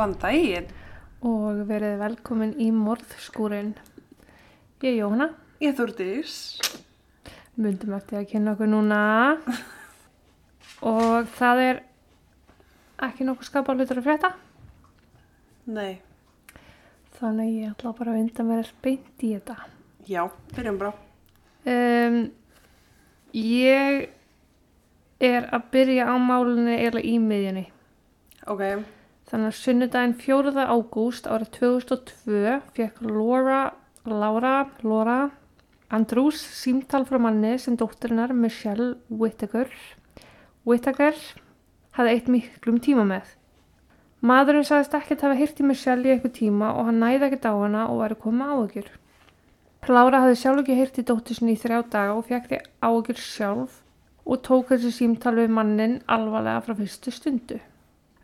Góðan daginn og verið velkomin í morðskúrin. Ég er Jóhanna, Ég þúrdís. myndum eftir að kynna okkur núna og það er ekki nokkuð skapa hlutur að frétta Nei. þannig ég ætla bara að vinda mér beint í þetta. Já, byrjum bara. Um, ég er að byrja á málunni eða í miðjunni. Ok. Þannig að sunnudaginn 4. ágúst árið 2002 fekk Laura, Laura, Laura Andrews símtal frá manni sem dótturinnar Michelle Whittaker, Whittaker hafði eitt miklum tíma með. Maðurinn sagðist ekkert hafa hýrt í Michelle í eitthvað tíma og hann næði ekkert á hana og væri komið áhugjur. Laura hafði sjálf ekki hýrt í dóttur sinni í þrjá daga og fekk því áhugjur sjálf og tók þessi símtal við mannin alvarlega frá fyrstu stundu.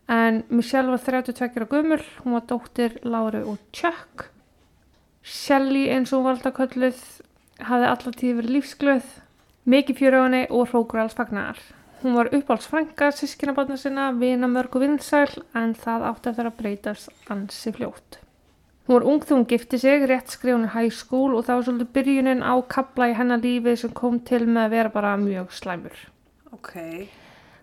En Michelle var 32 ára gömul, hún var dóttir Láru og Chuck. Shelly eins og hún var alltaf kölluð hafði alltaf tíð verið lífsglöð, mikið fjör á henni og hrókur alls fagnar. Hún var uppáhaldsfrænga, sískinabarna sinna, vina mörg og vinsæl en það átti eftir að breytast ansi fljótt. Hún var ung þegar hún gifti sig, rétt skrifun í high school og það var svolítið byrjunin á kabla í hennar lífi sem kom til með að vera bara mjög slæmur. Ok.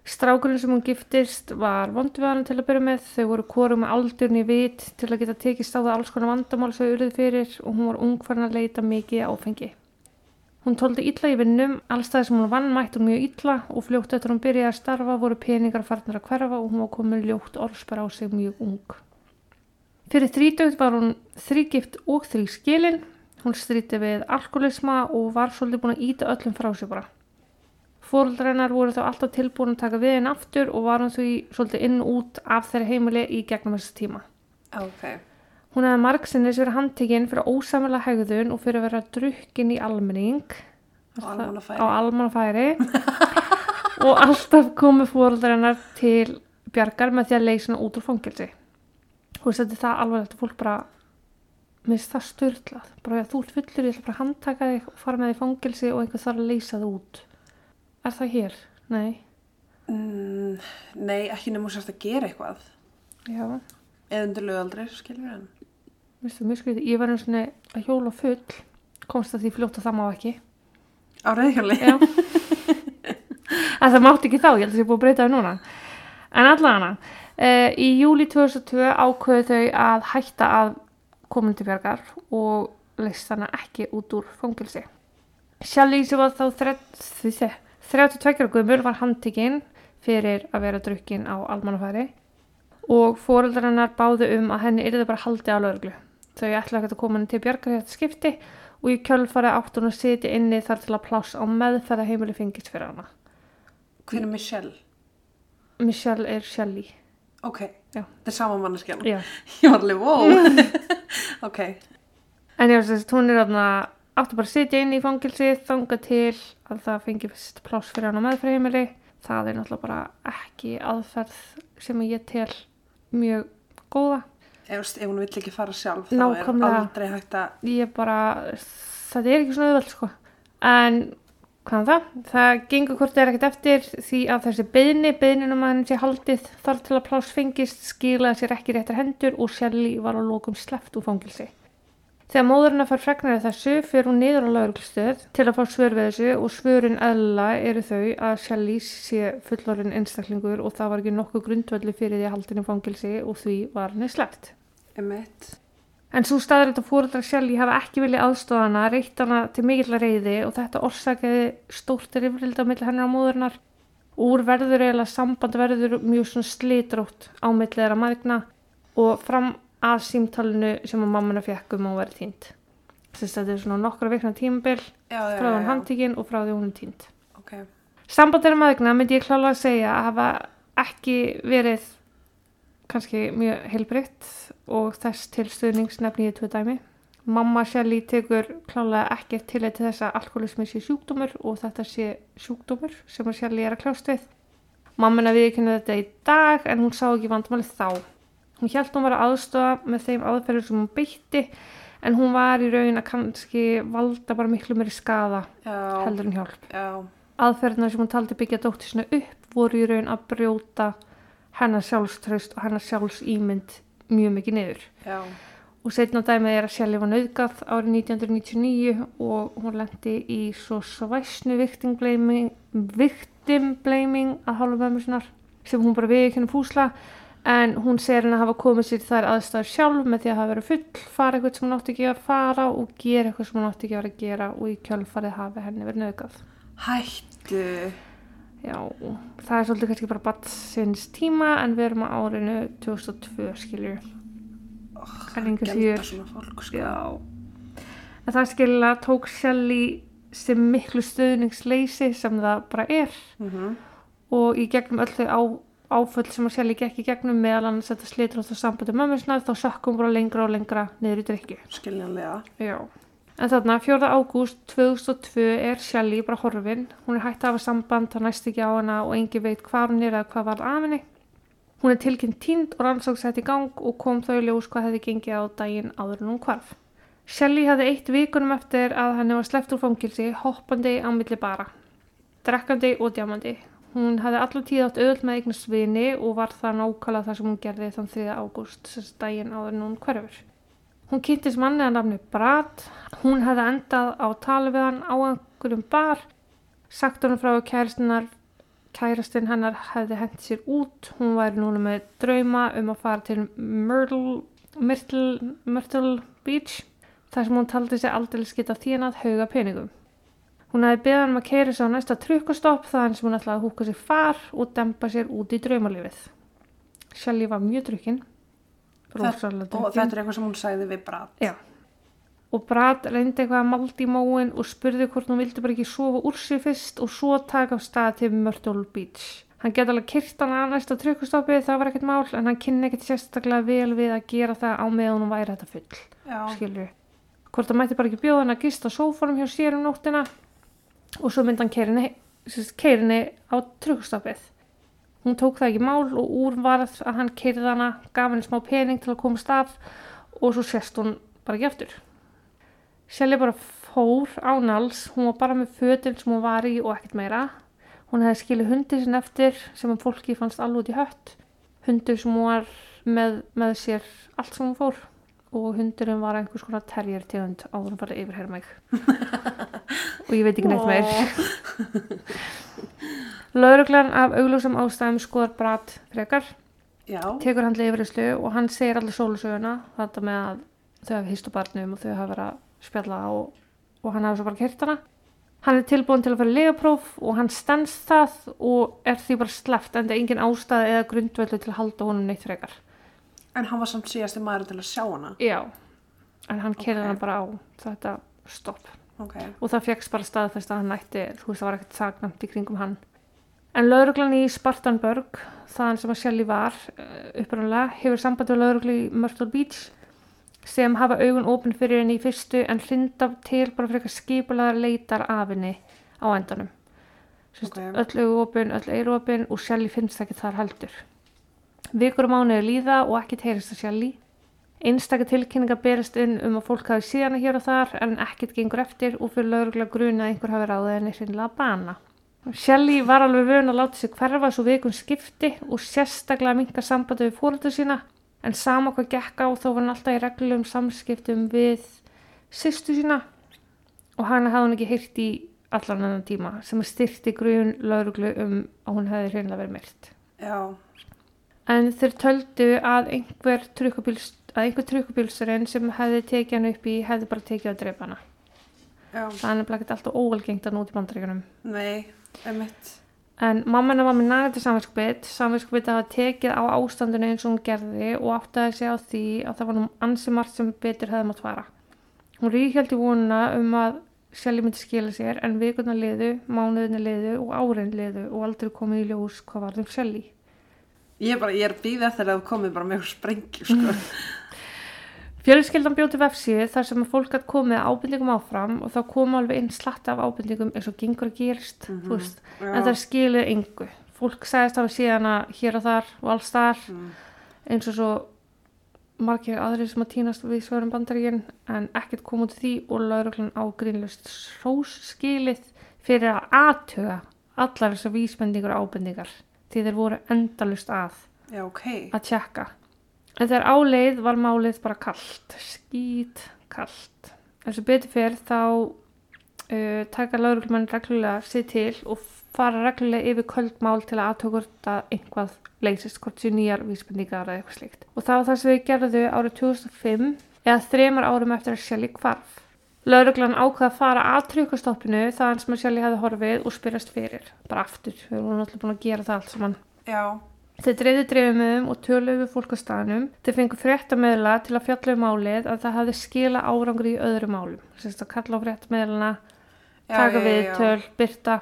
Strákurinn sem hún giftist var vondviðan til að byrja með. Þau voru kóru með aldurni vit til að geta tekist á það alls konar vandamál sem þau urðið fyrir og hún var ung farin að leita mikið áfengi. Hún tóldi illa í vinnum, allstæði sem hún vann mætti hún mjög illa og fljótt eftir hún byrjaði að starfa voru peningar farnar að hverfa og hún var komin ljótt orðspara á sig mjög ung. Fyrir þrítögt var hún þrýgift og þrý skilin. Hún stríti við alkoholisma og var svolítið búin að íta öllum frá sig bara. Fóruldrennar voru þá alltaf tilbúin að taka við henn aftur og var hann því svolítið inn út af þeirri heimili í gegnum þessu tíma. Ok. Hún hefði margsinnis verið handtekinn fyrir ósamilega hegðun og fyrir að vera drukkin í almenning Á almannafæri og alltaf komu fóruldrennar til bjargar með því að leysa hana út úr fangilsi. Þetta er það alveg að fólk bara minnst það störtlað. Bara þú ert fullur, ég ætla bara að handtaka þig og fara með þig í fangilsi og einhver þarf að leysa það út. Er það hér? Nei. Mm, nei, ekki nefnum sérst að gera eitthvað. Já, Eða undir lögaldri, skilur hann. veistu, mjög skriði. Ég var einu svona að hjóla full, komst að því fljótt að það má ekki. Á reyðhjóli. Já. að það mátti ekki þá, ég held að það sé búið að breyta það núna. En allavega, uh, í júli 2002 ákveðu þau að hætta að komin til bjargar og leist hana ekki út úr fangilsi. Shelly sem var þá þrett- því þe- 32 ára guðmur var handtikinn fyrir að vera drukkin á almannafæri og fóreldrar hennar báðu um að henni yrði bara haldið á lögreglu. Þau ætla ekki að koma henni til bjargar í þetta skipti og í kjölfari átt hún að sitja inni þar til að pláss á meðferða heimili fengist fyrir hana. Hver er Michelle? Michelle er Shelly. Ok. Já. Þetta er sama manneskjan. Já. Ég var alveg, wow. ok. En ég veist hún er þarna áttu bara að sitja inn í fangilsi þanga til að það fengi fyrst pláss fyrir hann á meðferðheimili. Það er náttúrulega bara ekki aðferð sem ég tel mjög góða. Ef, ef hún vill ekki fara sjálf, þá Nákvæmlega. er aldrei hægt að... Ég bara, þetta er ekki svona auðvöld sko. En hvað er það? Það gengur hvort er ekkert eftir því að þessi beðni, beðninum að henni sé haldið þar til að pláss fengist skilaði sér ekki réttar hendur og Shelly var á lokum sleppt úr fangilsi. Þegar móðurinn fær fregnar af þessu fyrir hún niður á lauruglustöð til að fá svör við þessu og svörin eðla eru þau að Shelly sé fullorinn einstaklingur og það var ekki nokkuð grundvöldi fyrir því að haldinni fangilsi og því var henni sleppt. Emmett. En svo staður þetta fóreldrar Shelly hafa ekki viljað aðstofa hana, reytt hana til mikill reyði og þetta orsakaði stórt rifrildi á milli hennar á móðurnar. Úr verður eiginlega samband verður mjög svona slitrótt á milli þeirra mægna og fram að símtalinu sem að mammuna fekk um að hún verið týnd. Þess að þetta er svona nokkra vikna tímabil Já, já, frá hún handtíkin og frá því hún er týnd. Ok. Samband þeirra mægna myndi ég klála að segja að hafa ekki verið kannski mjög heilbreytt og þess til stuðnings nefni ég tvö dæmi. Mamma Shelly tekur klálega ekki til til þess að alkoholismi sé sjúkdómur og þetta sé sjúkdómur sem að Shelly er að kljást við. Mamma viðkynna þetta í dag en hún sá ekki vandamálið þá. Hún held hún var að aðstofa með þeim aðferður sem hún beitti en hún var í raun að kannski valda bara miklu meiri skada Já. heldur en hjálp Já. aðferðina sem hún taldi byggja dóttir sinna upp voru í raun að brjóta hennar sjálfströst og hennar sjálfsýmynd mjög mikið niður. Já. Og setna dæmið er að Shelley var nauðgað árið 1999 og hún lendi í svo svæsnu victim blaming, victim blaming að hálfa mömmu sinnar sem hún bara við ekki henni fúsla en hún segir henni að hafa komið sér í þær aðstæður sjálf með því að hafa verið full, fara eitthvað sem hún átti ekki að fara og gera eitthvað sem hún átti ekki að vera að gera og í kjölfarið hafi henni verið nauðgað. Hættu. Já, það er svolítið kannski bara batsins tíma en við erum á árinu 2002 skiljur. Engu Gelda síður. svona fólk, sko. Já. En það skilja tók Shelley sem miklu stöðningsleysi sem það bara er Mm og í gegnum öll þau á, áföll sem að Shelley gekk í gegnum meðal annars þetta slitur á það sambandi mömmusnar þá sökkum bara lengra og lengra niður í drikju. Skiljanlega. Já. En þarna 4. ágúst 2002 er Shelley bara horfin. Hún er hægt að hafa samband, það næst ekki á hana og engi veit hvað hún er eða hvað var af henni. Hún er tilkynnt tínd og rannsók sett í gang og kom þau ljós hvað hefði gengið á daginn áður en hún hvarf. Shelley hafði eitt vikunum eftir að henni var sleppt úr fangilsi hoppandi á milli bara, drekkandi og djamandi. Hún hafði allar tíð átt auðvöld með eignast vini og var það nákvæmlega það sem hún gerði þann 3. ágúst, sagt daginn áður hún hverfur. Hún kynntist manni að nafni Brad. Hún hefði endað á tala við hann á einhverjum bar. Sagt honum frá að kærastinar, kærastinn hennar hefði hendt sér út. Hún væri núna með drauma um að fara til Myrtle, Myrtle, Myrtle Beach. Þar sem hún taldi sig aldrei skita þínað hauga peningum. Hún hefði beðið hann um að keira sig á næsta trukkastopp þaðan sem hún ætlaði að húka sér far og dempa sér út í draumalífið. Shelley var mjög drukkin. þetta er eitthvað sem hún sagði við Brad. Já. Og Brad reyndi eitthvað að maldi í móin og spurði hvort hún vildi bara ekki sofa úr sig fyrst og svo taka á stað til Myrtle Beach. Hann geti alveg kyrt hann að næsta trökkustoppi, það var ekkert mál, en hann kynni ekkert sérstaklega vel við að gera það á meðan hún væri þetta full, Já. skilur. Hvort það mætti bara ekki bjóða hann að gista á sófanum hjá sér um nóttina og svo myndi hann keirinni, á trökkustoppið. Hún tók það ekki mál og úr varð að hann keirði hana, gaf henni smá pening til að komast af og svo sérst hún bara ekki eftir. Sjálfi bara fór á náls, hún var bara með fötin sem hún var í og ekkert meira. Hún hefði skilið hundi sinni eftir sem fólki fannst alveg út í hött. Hundur sem hún var með, með sér allt sem hún fór og hundurinn var einhvers konar terrier tegund áður hún farið yfir mig. og ég veit ekki neitt meir. Lauruglan af augljósum ástæðum skoðar Brad frekar Já. tekur hann leifrislu og hann segir allir sólusöguna þetta með að þau hafa hýst á barnum og þau hafa verið að spjalla og, og hann hafa svo bara kert hana hann er tilbúin til að fara í legapróf og hann stendst það og er því bara sleppt en það er engin ástæði eða grundvöldu til að halda honum neitt frekar En hann var samt síðasti maður til að sjá hana. já, en hann kerði Ok. hana bara á þetta stopp Ok. og það fegst bara staðfest að hann nætti þú veist það var ekkert sagnamt í kringum hann en lauruglan í Spartanburg þaðan sem að Shelley var upprannlega hefur samband við lauruglu í Myrtle Beach sem hafa augun opin fyrir henni í fyrstu en hrinda til bara fyrir eitthvað skipulaðar leitar af henni á endanum Sest, Ok. öll augu opin, öll eiru opin og Shelley finnst ekki þar heldur vikur og mánuði líða og ekkert heyrist að Shelley Einstakar tilkynningar berist inn um að fólk hafi síðan hér og þar en ekkert gengur eftir og fyrir lauruglega gruna að einhver hafi ráðið henni sinnilega bana. Shelley var alveg vön að láta sig hverfa svo vikum skipti og sérstaklega minka sambandi við fóröldur sína en sama hvað gekk á þá var hann alltaf í reglulegum samskiptum við sýstu sína og hana hafði hún ekki heyrt í allan annan tíma sem styrti grun lauruglu um að hún hefði hreinlega verið myrt. Já. En þeir töldu að einhver trukkubíls, að einhver trukkubílsturinn sem hefði tekið hann upp í hefði bara tekið að drepa hana. Já. Það er nefnilega ekkert alltaf óvelgengt að núti bandaríkunum. Nei, emitt. En mamma hennar var með nagandi samvinskupið, samvinskupið að hafa tekið á ástandinu eins og hún gerði og áttaði sig á því að það var nú ansi margt sem betur hefði mátt fara. Hún ríkjaldi vonuna um að Shelley myndi skila sér en vikurnar liðu, mánuðinni liðu og árin liðu og aldrei komið í ljós hvað var þeim Shelley. Ég er bara, ég er býðið eftir að það komið bara með sprengju, sko. Fjölskyldan bjóti vefsíðu þar sem að fólk hatt komið ábyrningum áfram og þá kom alveg inn slatt af ábyrningum eins og gengur að gerist, veist, Já. en það skiluði engu. Fólk sagðist hafa síðan að hér og þar og alls þar Mm. eins og svo margir aðrir sem að týnast við svörum bandaríkinn en ekkert kom út því og lauruglan á grínlust srós skilið fyrir að aðtuga allar þessar vísbendingur og ábendingar því þeir voru endalust að Já, ok. að tjekka. En þegar áleið var málið bara kallt, skýt kallt. En svo betur fyrir þá uh, taka lauruglumann reglulega sér til og fara reglulega yfir köldmál til að aðtökurt að einhvað leysist, hvort sér nýjar vísbendingar eða eitthvað slíkt. Og það var það sem við gerðu árið 2005 eða þremar árum eftir að Shelly hvarf. Lauruglan ákvaða að fara að tryggastoppinu þaðan sem að Shelly hefði horfið og spyrjast fyrir, bara aftur. Við vorum náttúrulega búin að gera það allt saman. Já, Þeir dreifðu dreifumöðum og töluðu við fólk á staðnum. Þeir fengu fréttameðla til að fjalla um málið að það hafði skila árangri í öðrum málum. Sérst að kalla á fréttameðlana, já, taka já, við já. töl, byrta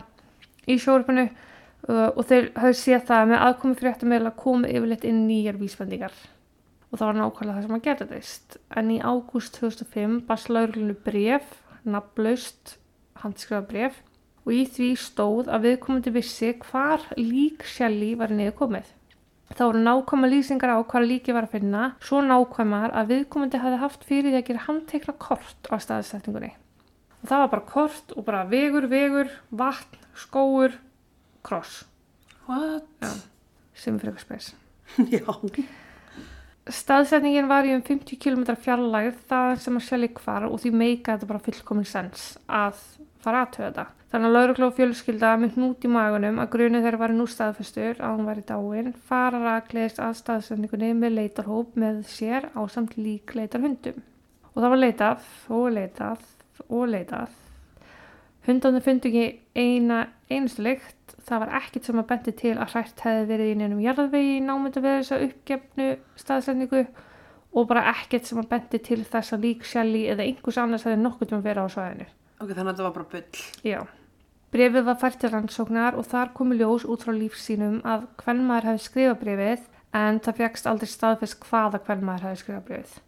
í sjórfinu uh, og þeir hafði séð það að með aðkomi fréttameðla komu yfirleitt inn nýjar vísbendingar. Og það var nákvæmlega það sem að geta þeist. En í ágúst 2005 bast lauruglunu bref, nafnlaust, handskrifa bref og í því stóð að viðkomandi vissi hvar lík Shelly var niður komið. Það voru nákvæma lýsingar á hvar líki var að finna, svo nákvæmar að viðkomandi hafði haft fyrir því að gera handtekna kort á staðsetningunni. Og það var bara kort og bara vegur, vegur, vatn, skóur, kross, What? sem er frekar spes. Já. Staðsetningin var í um 50 km fjarlægð það sem að Shelly hvar og því meika þetta bara fullkomin sens að fara aðtöða þetta. Þannig að laurugla og fjölskylda með hnút í magunum að grunni þeirra var nú staðfestur að hún væri dáin fara rakleist að staðsetningunni með leitarhóp með sér á samt lík leitarhundum. Og það var leitað og leitað og leitað. Hundarnir fundu ekki eina einustu lykt. Það var ekkit sem að benti til að hrætt hefði verið í nefnum jarðvegi námynda við þessa uppgefnu staðsendingu og bara ekkit sem að benti til þess að lík Shelly eða einhvers annars hefði nokkuð um verið á svæðinu. Ok, þannig að þetta var bara bull. Já. Brefið var fært til rannsóknar og þar komu ljós út frá lífsínum að hvern maður hefði skrifað brefið en það fegst aldrei staðfest hvaða hvern maður hefði skrifað brefið.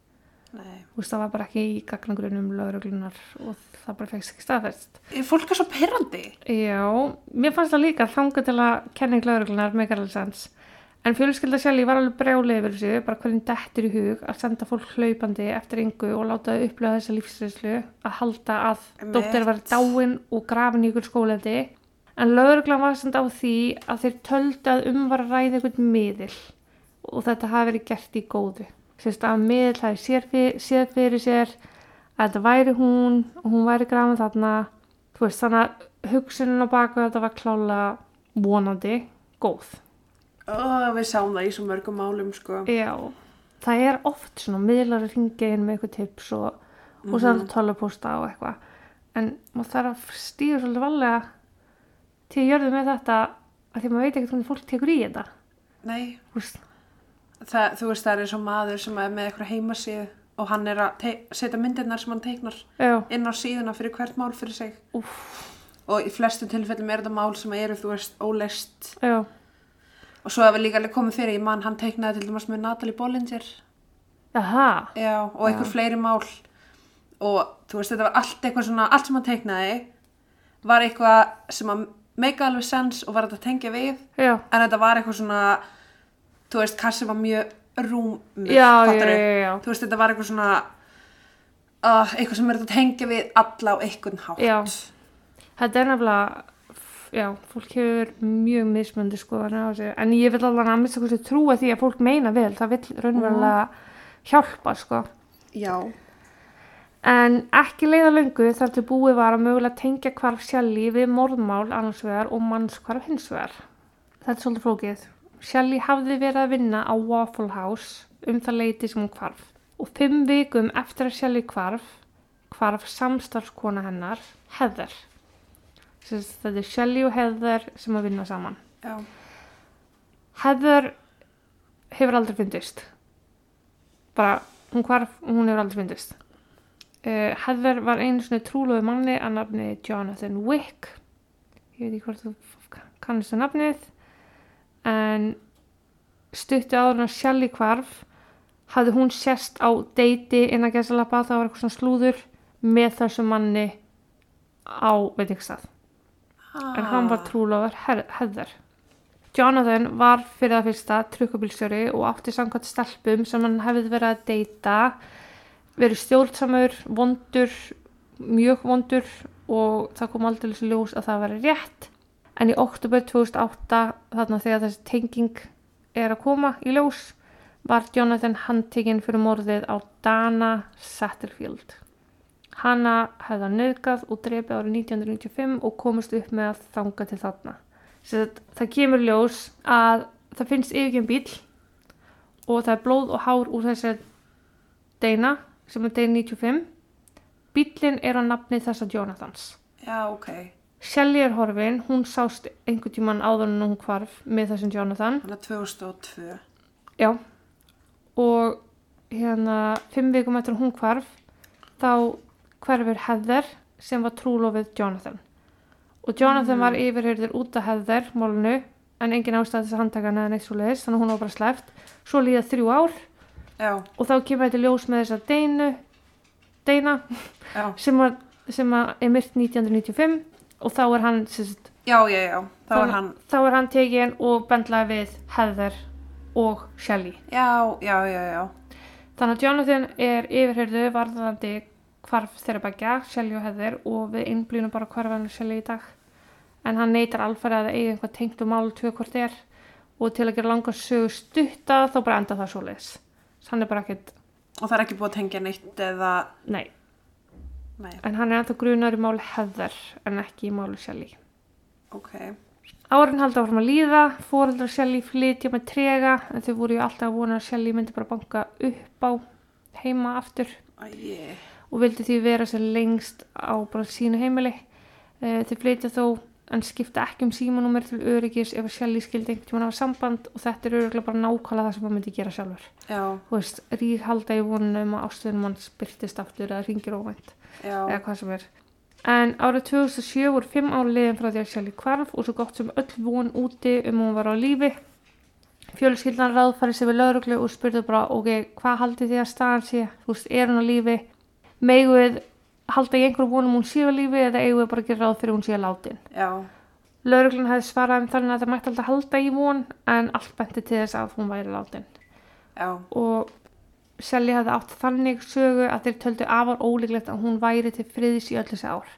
Veist, það var bara ekki í gagnagrunum lögreglunar og það bara fegst ekki staðfest. Fólk er svo perrandi. Já, mér fannst það líka þanga til að kenning lauruglunar með Garðarsens. En fjölskylda Shelly var alveg brjálið yfir þessu, bara hvernig dettur í hug að senda fólk hlaupandi eftir yngu og láta þau upplöða þessa lífsreynslu að halda að dóttir var dáin og grafin í ykkur skólefdi. En lauruglan var samt á því að þeir töldu að um var að ræða einhvern miðil og þetta hafi verið gert í góðu. Sérst að hafi sér fyrir, séð fyrir sér að þetta væri hún og hún væri grafin þarna. Þú veist, þannig að hugsunin á baku þetta var klálega vonandi góð. Ó, við sáum það í svo mörgum málum, sko. Já, það er oft svona miðlar að ringa inn með eitthvað tips og, og senda tölvupósta og eitthvað. En maður þarf að stíða svolítið valega til að gjörðu með þetta að því maður veit ekkert hvernig fólk tekur í þetta. Nei, Þú veist, það, þú veist, það er eins og maður sem er með eitthvað heimasíð og hann er að setja myndirnar sem hann teiknar Já, inn á síðuna fyrir hvert mál fyrir sig. Úff. Og í flestum tilfellum er þetta mál sem eru, þú veist, óleist. já, Og svo hefur líka komið fyrir, ég mann, hann teiknaði til dæmis með Natalie Bollinger. aha, Já, og einhver fleiri mál. Og þú veist, þetta var allt eitthvað svona, allt sem hann teiknaði var eitthvað sem að meika alveg sens og var þetta að tengja við. já, En þetta var eitthvað svona, þú veist, kassi var mjög rúmur, já, já, Þú veist, þetta var eitthvað svona, uh, eitthvað sem er þetta að tengja við alla á einhvern hátt. Já. Þetta er nefnilega, já, fólk hefur mjög mismöndi skoðan en ég vil alveg að mista hversu trúa því að fólk meina vel, það vil raunverulega hjálpa, sko. Já. En ekki leiða löngu þar til búið var að mögulega tengja hvarf Shelly við morðmál annars vegar og mannskvarf hins vegar. Þetta er svolítið flókið. Shelly hafði verið að vinna á Waffle House um það leiti sem hún hvarf. Og fimm vikum eftir að Shelly hvarf, hvarf samstarfskona hennar, Heather. Þetta er Shelly og Heather sem að vinna saman. Já. Heather hefur aldrei fyndist. Bara, hún hvarf, hún hefur aldrei fyndist. Uh, Heather var einu svona trúlóðu manni að nafni Jonathan Wick. Ég veit ekki hvort þú kannast það nafnið. En stuttu áður en Shelly hvarf hafði hún sérst á deiti innan gæsalappa, það var eitthvað svona slúður með þessu manni á veitingstað en hann var trúlóður Heather. Jonathan var fyrir það fyrsta trukkubilstjóri og átti samkvæmt stelpum sem hann hefði verið að deyta, verið stjórnsamur, vondur, mjög vondur og það kom aldrei ljós að það veri rétt. En í oktober 2008, þarna þegar þessi tenging er að koma í ljós var Jonathan handtekinn fyrir morðið á Dana Satterfield. Hanna hefði hann nöðgað og drefið árið 1995 og komist upp með að þanga til þarna. Sett, það kemur ljós að það finnst yfirgjum bíl og það er blóð og hár úr þessi Dana sem er Dana 95. Bílinn er á nafni þessa Jonathans. Já, ok. Shelly er horfin, hún sást einhvern tíman áður en hún hvarf með þessum Jonathan. Þannig að 2002. Já, og hérna fimm vikum eftir hún hvarf þá hverfur Heather sem var trúlofið Jonathan. Og Jonathan var yfirheyrður út af Heather málunu en engin ástæði þess að handtaka hana eða neitt svo leiðis þannig að hún var bara sleppt. Svo líða þrjú ár. Já, og þá kemur þetta ljós með þessa Deinu Deina sem, var, sem að er myrt 1995 og þá er hann sagt, Já, já, já. Það var Þannig- hann. þá er hann tekinn og bendlaði við Heather og Shelley Já, já, já, já. Þannig að Jonathan er yfirheyrðu varðandi hvarf þeirra begja, Shelley og Heather og við innblýnum bara hvarfan Shelley í dag. En hann neytar alfarið að það eigi einhvað tengt um málu tvö hvort er og til að gera langa sögu stutta þá bara enda það svo leiðis. Hann er bara ekkert, Og það er ekki búið að tengja neitt eða... nei, Nei, en hann er ennþá grunar í máli Heather en ekki í máli Shelley. ok. Árin haldi áfram að líða, fóreldrar Shelley flytja með trega en þau voru ju alltaf að vona að Shelley myndi bara banka upp á heima aftur. Æ, og vildi því vera sem lengst á bara sínu heimili. Uh, þau flytja þó en skipta ekki um símanúmer til öryggis ef að Shelly skildi einhvern tímann hafa samband og þetta er öruglega bara nákvæmlega það sem maður myndi gera sjálfur. já, Þú veist, rík halda í vonunum að ástöðunum hans byrtist aftur eða ringir óvænt já. eða hvað sem er. En árið 2007 voru fimm ára liðin frá því að Shelly hvarf og svo gott sem öll von úti um hún var á lífi. Fjölskyldan ráðfæri sig við lauruglu og spurði bara, ok, hvað haldið þið að staðan sé? Þú veist, er hún á lífi? Megu við halda í einhverju vonum hún sé á lífi eða eigum við bara að gera ráð fyrir hún sé að látin? Já, Lauruglun hefði svarað um þannig að það mætti alltaf halda í von en allt benti til þess að hún væri látin. já, Og Shelly hefði átt þannig sögu að þeir töldu afar ólíklegt að hún væri til friðis í öll þessi ár.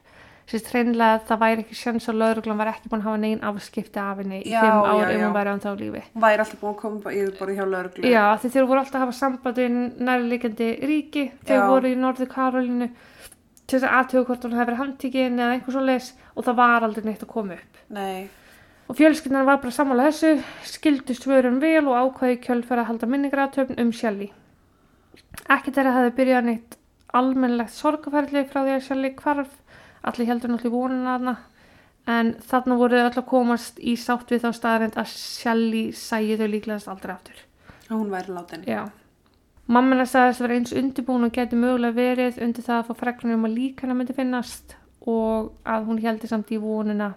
Sérst hreinlega að það væri ekki sjans að lauruglan var ekki búin að hafa negin afskipti af henni í Já, fimm ár já, ef já. hún væri ánþá á lífi. hún væri alltaf búin að koma bara yfir bara hjá lögreglu. Já, þeir voru alltaf að hafa samband við nærleikandi ríki. Þau Já. voru í Norður Karolínu til þess að aðtöku hvort hún hefði verið handtíkin eða einhver svo leis og það var aldrei neitt að koma upp. Nei, Og fjölskyldan var bara sammála þessu, skildu svörum vel og ákvæði kjölfæra að halda minningratöfn um Shelly. Ekki þeirra hefði byrjað neitt almennlegt sorgaferðli frá því að Shelly hvarf, allir heldur náttúrulega vonuna hana, en þarna voru þau öll að komast í sátt við þá staðarind að Shelly sæði þau líklegast aldrei aftur. að hún væri látin. Já. Mammina sagðist að vera eins undirbúin og geti mögulega verið undir það að fá fregnir um að lík hennar myndi finnast og að hún heldur samt í vonuna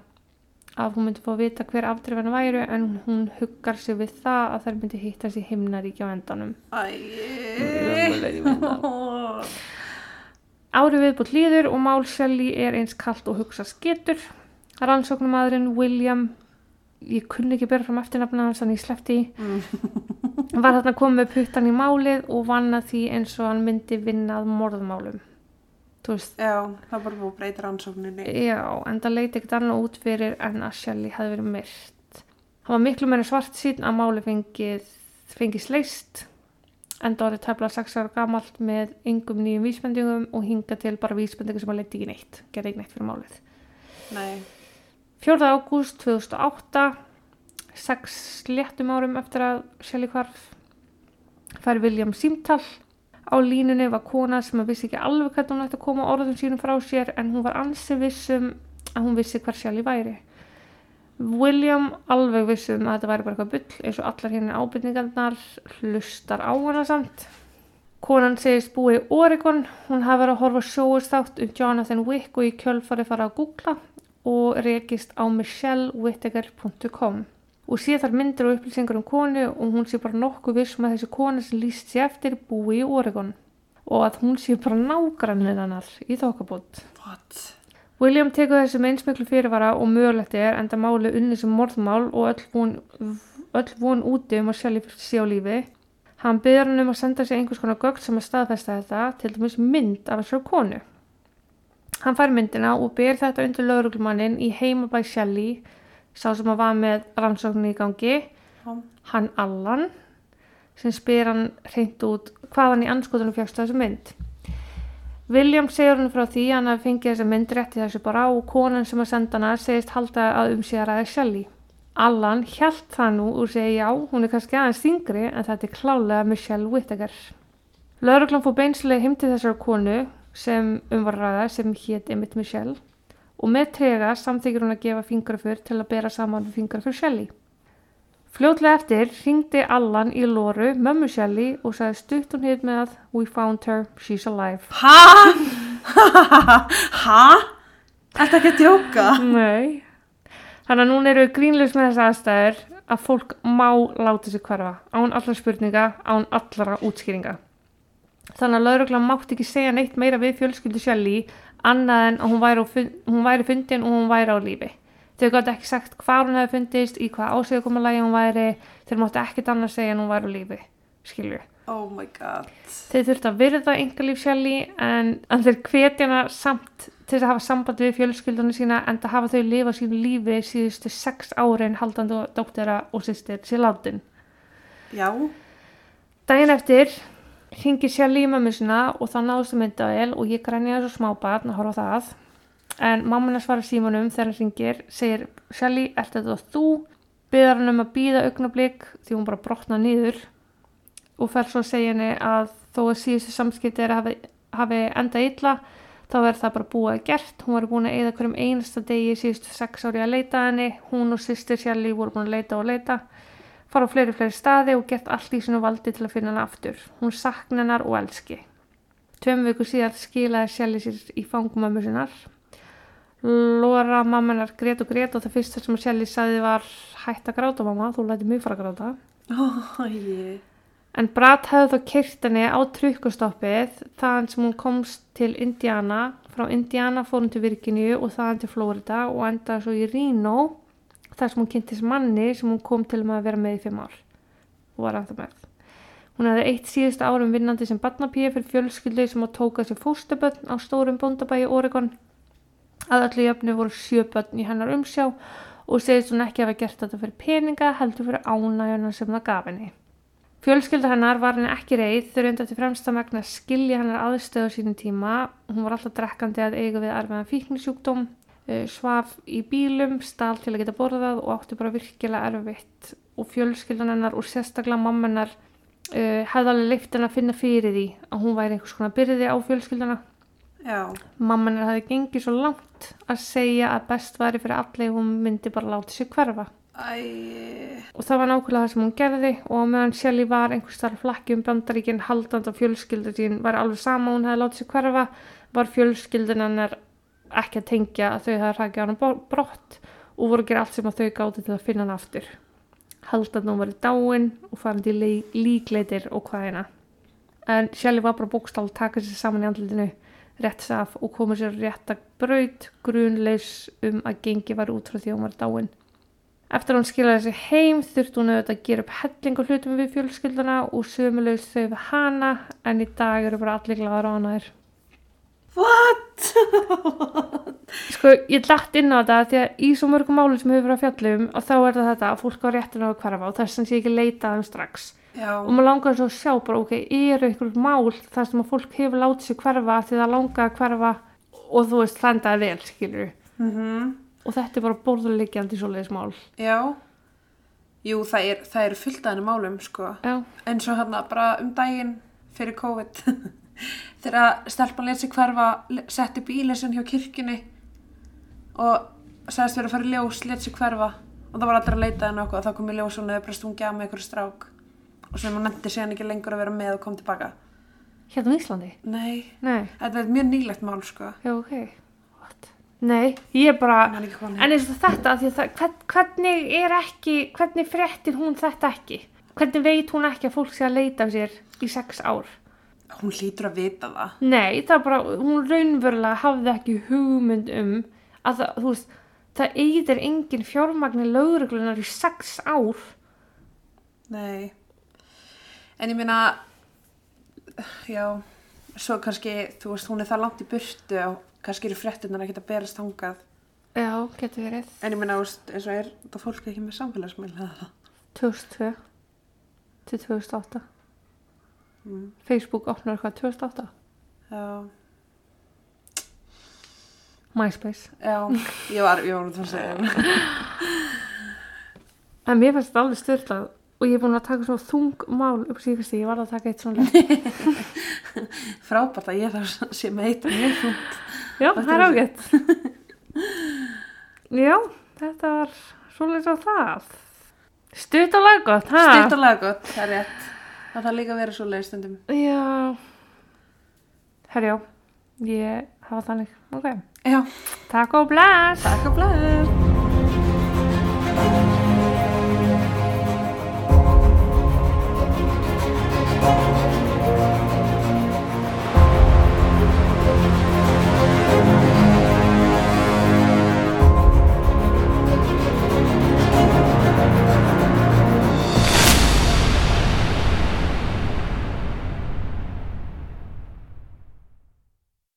að hún myndi fá að vita hver afdrifan væru en hún huggar sig við það að þær myndi hittast í himnaríkja á endanum. Árið viðbútt líður og mál Shelley er eins kalt og hugsa skittur. Rannsóknumadurinn William, ég kunni ekki bera fram eftirnafna hans þannig ég sleppti í, var þarna komið puttan í málið og vann að því eins og hann myndi vinna að morðmálum. Já, það bara búið að breyta rannsókninni. já, en það leiti ekkert annað út fyrir en að Shelley hefði verið myrt. Hann var miklu meira svart sín að máli fengið, fengið sleist enda orðið tæpla 6 ára gamalt með yngum nýjum vísbendingum og hinga til bara vísbendingu sem að leiti ekki neitt, gerði ekki neitt fyrir málið. Nei, 4. ágúst 2008, sex sléttum árum eftir að Shelley hvarf, fær William símtal. Á línunni var kona sem vissi ekki alveg hvernig hún ætti að koma orðum sínum frá sér en hún var ansi vissum að hún vissi hver Shelley væri. William alveg vissum að þetta væri bara eitthvað bull eins og allar hérna ábyrningarnar hlustar á hana samt. Konan segist búið í Oregon, hún hafi verið að horfa sjóustátt um Jonathan Wick og í kjölfari fara að googla og rekist á michellewhitaker.com og sé þar myndir og upplýsingar um konu og hún sé bara nokkuð vissum að þessi kona sem líst sér eftir búi í Oregon og að hún sé bara nágrannir hannar í þokkabót. what? William tekur þessu með eins miklu fyrirvara og mögulegt er enda máli unni sem morðmál og öll von, öll von úti um að Shelley sé á lífi. Hann byrjar hann um að senda sér einhvers konar gögn sem að staðfesta þetta, til dæmis mynd af þessari konu. Hann fær myndina og ber þetta undir lauruglumannin í heimabæ Shelley, sá sem að var með rannsóknin í gangi Já. hann Allan sem spyr hann reynd út hvaðan í anskotunum fjagst þessu mynd. William segir hann frá því að hann hafi fengið þessa mynd rétt í þessu bara og konan sem að senda hana segist halda að um sig að ræða Shelley. Allan hjælt það nú og segi já, hún er kannski aðeins þingri en þetta er klálega Michelle Whittaker. Lörglan fór beinslega heim til þessar konu sem um var að ræða sem hétt Emmett Michelle og með trega samþykir hún að gefa fingrafur til að bera saman við fingrafur Shelley. Fljótlega eftir ringdi Allan í Lóru, mömmu Shelley og sagði stutt hún hitt með að We found her, she's alive. Hæ? Hæ? Þetta ekki að djóka? Nei. Þannig að núna eru við grínlegs með þessa aðstæður að fólk má láta sig hverfa án allra spurninga, án allra útskýringa. Þannig að lauruglan mátti ekki segja neitt meira við fjölskyldu Shelley annað en hún væri, á fun- hún væri fundin og hún væri á lífi. Þau gátt ekki sagt hvað hún hefði fundist, í hvað ásögumulagi hún væri, þeir mátti ekkert annað segja en hún væri á lífi, skilju. Oh my god. Þeir þurfti að virða engalíf Shelley en, en þeir hvetja hana samt til þess að hafa samband við fjölskyldunum sína en að hafa þau lifa sínu lífi síðustu sex árin haldandi og dóttera og sýstir sér látin. Já. Daginn eftir hringir Shelley í mömmu sína og það náðust að mynda vel og ég grænja þessu smábarn að horfa það. En hennar svarar símanum þegar hann hringir, segir Shelley, ert þetta þú? Byðar hann um að býða augnablík því hún bara brotna niður og fer svo að segja henni að þó að síðustu samskipti er að hafi, hafi enda illa þá verður það bara búið að gert. Hún var búin að eyða hverjum einasta degi síðustu sex ári að leita henni. Hún og sýstir Shelley voru búin að leita og leita fara á fleiri fleiri staði og gert allt í sinu valdi til að finna hana aftur. Hún sakna hennar og elski. Tveim viku síðan skilaði Shelley sér í fangumömmu sinnar. Lora mamma hennar grét og grét og það fyrsta sem Shelley sagði var hætt að gráta mamma, þú læti mjög fara að gráta. Oh, ég. En Brad hefði þá kyrt henni á trukkustoppið þaðan sem hún komst til Indiana. Frá Indiana fór hún til Virginíu og þaðan til Florida og endaði svo í Reno þar sem hún kynntist manni sem hún kom til með að vera með í fimm ár og var ennþá með. Hún hefði eitt síðust árum vinnandi sem barnapíu fyrir fjölskyldu sem að tóka sér fóstaböll á stórum bóndabæi Oregon. Að öllu jöfnu voru sjö börn í hennar umsjá og segist hún ekki hafa gert þetta fyrir peninga heldur fyrir ánægjuna sem það gaf henni. Fjölskylda hennar var henni ekki reið þau reynda til fremsta megna að skilja hennar aðstöðu sínum tíma. Hún var alltaf drekkandi að eiga við erfiðan fíknisjúkdóm, svaf í bílum, stál til að geta borðað og átti bara virkilega erfitt. Og fjölskyldan hennar og sérstaklega mamma hennar uh, hefði alveg leift hennar að finna fyrir því að hún væri einhvers konar byrði á fjölskyldana. Já. Mamma hennar hefði gengið svo langt að segja að best væri fyrir ef hún myndi bara láta sig hverfa. Æ. Og það var nákvæmlega það sem hún gerði og meðan Shelley var einhvers þar flakki um bandaríkinn haldand á fjölskyldu sín var alveg sama hún hefði látið sig hverfa var fjölskyldun hennar ekki að tengja að þau hefði rækja hann brott og voru að gera allt sem að þau gáti til að finna hann aftur. Haldand hún var í dáin og farin til lí- líkleitir og hvaðina. En Shelley var bara bókstál taka sér saman í andlutinu rétt saf og komið sér rétt að braut grunleis um að gengi var út frá því að hún var dáin. Eftir að hún skilaði sig heim þurfti hún auðvitað að gera upp hellingu hlutum við fjölskylduna og sömulegst þau við hana en í dag eru bara allir glæðar á hana þér. What? Sko, ég dætt inn á þetta því að í svo mörgum málum sem hefur verið að fjallum og þá er það þetta að fólk á réttinu á að hverfa og þess að sé ekki leita þeim strax. Já. Og maður langar svo að sjá bara, ok, eru ykkur mál þar sem að fólk hefur látið sig hverfa því það langar að hverfa og þú veist, þendaði vel, skilur Mm Og þetta er bara borðulegjandi svoleiðis mál. Já. Jú, það er, það er fullt af henni málum, sko. Já, eins og hérna bara um daginn fyrir COVID þegar stelpan lét sig hverfa setti bílinn sinn hjá kirkjunni og sagðist verið að fara í ljós lét sig hverfa og það var allir að leita henni okkur og þá kom í ljós og hún hefði bara stungið af með einhverju strák og sem hún nefndi síðan ekki lengur að vera með og kom tilbaka hérna á Íslandi. Nei, Nei, þetta er mjög nýlegt mál sko já, ok. What? Nei, ég er bara... Hún En eins og þetta, það, hvern, hvernig er ekki, hvernig fréttir hún þetta ekki? Hvernig veit hún ekki að fólk sé að leita af sér í sex ár? Hún hlýtur að vita það Nei, það bara, hún raunverulega hafði ekki hugmynd um að það, þú veist, það eyðir engin fjármagni lögreglunar í sex ár. Nei en ég meina já svo kannski, þú veist, hún er það langt í burtu og kannski eru fréttunar ekki að berast þangað Já, getur verið. En ég veist, eins og er þetta fólk ekki með samfélagsmiðl eða það? 2002 til 2008 Mm. Facebook opnar hvað 2008 Já, MySpace. Já, ég var, ég var út að segja en mér fannst þetta alveg styrlað og ég er búin að taka svo þung mál upp síðast ég var að taka eitt svona. Frábært að ég þarf sé með eitt mjög þungt. Já, það er ágætt. Já, þetta var svolítið á það. Stutt og laggott ha? Stutt og lega gott, það er rétt Það þarf líka að vera svo leið stundum. Já. Herjá, ég hafa þannig. Ok, Já, takk og bless. Takk og blæður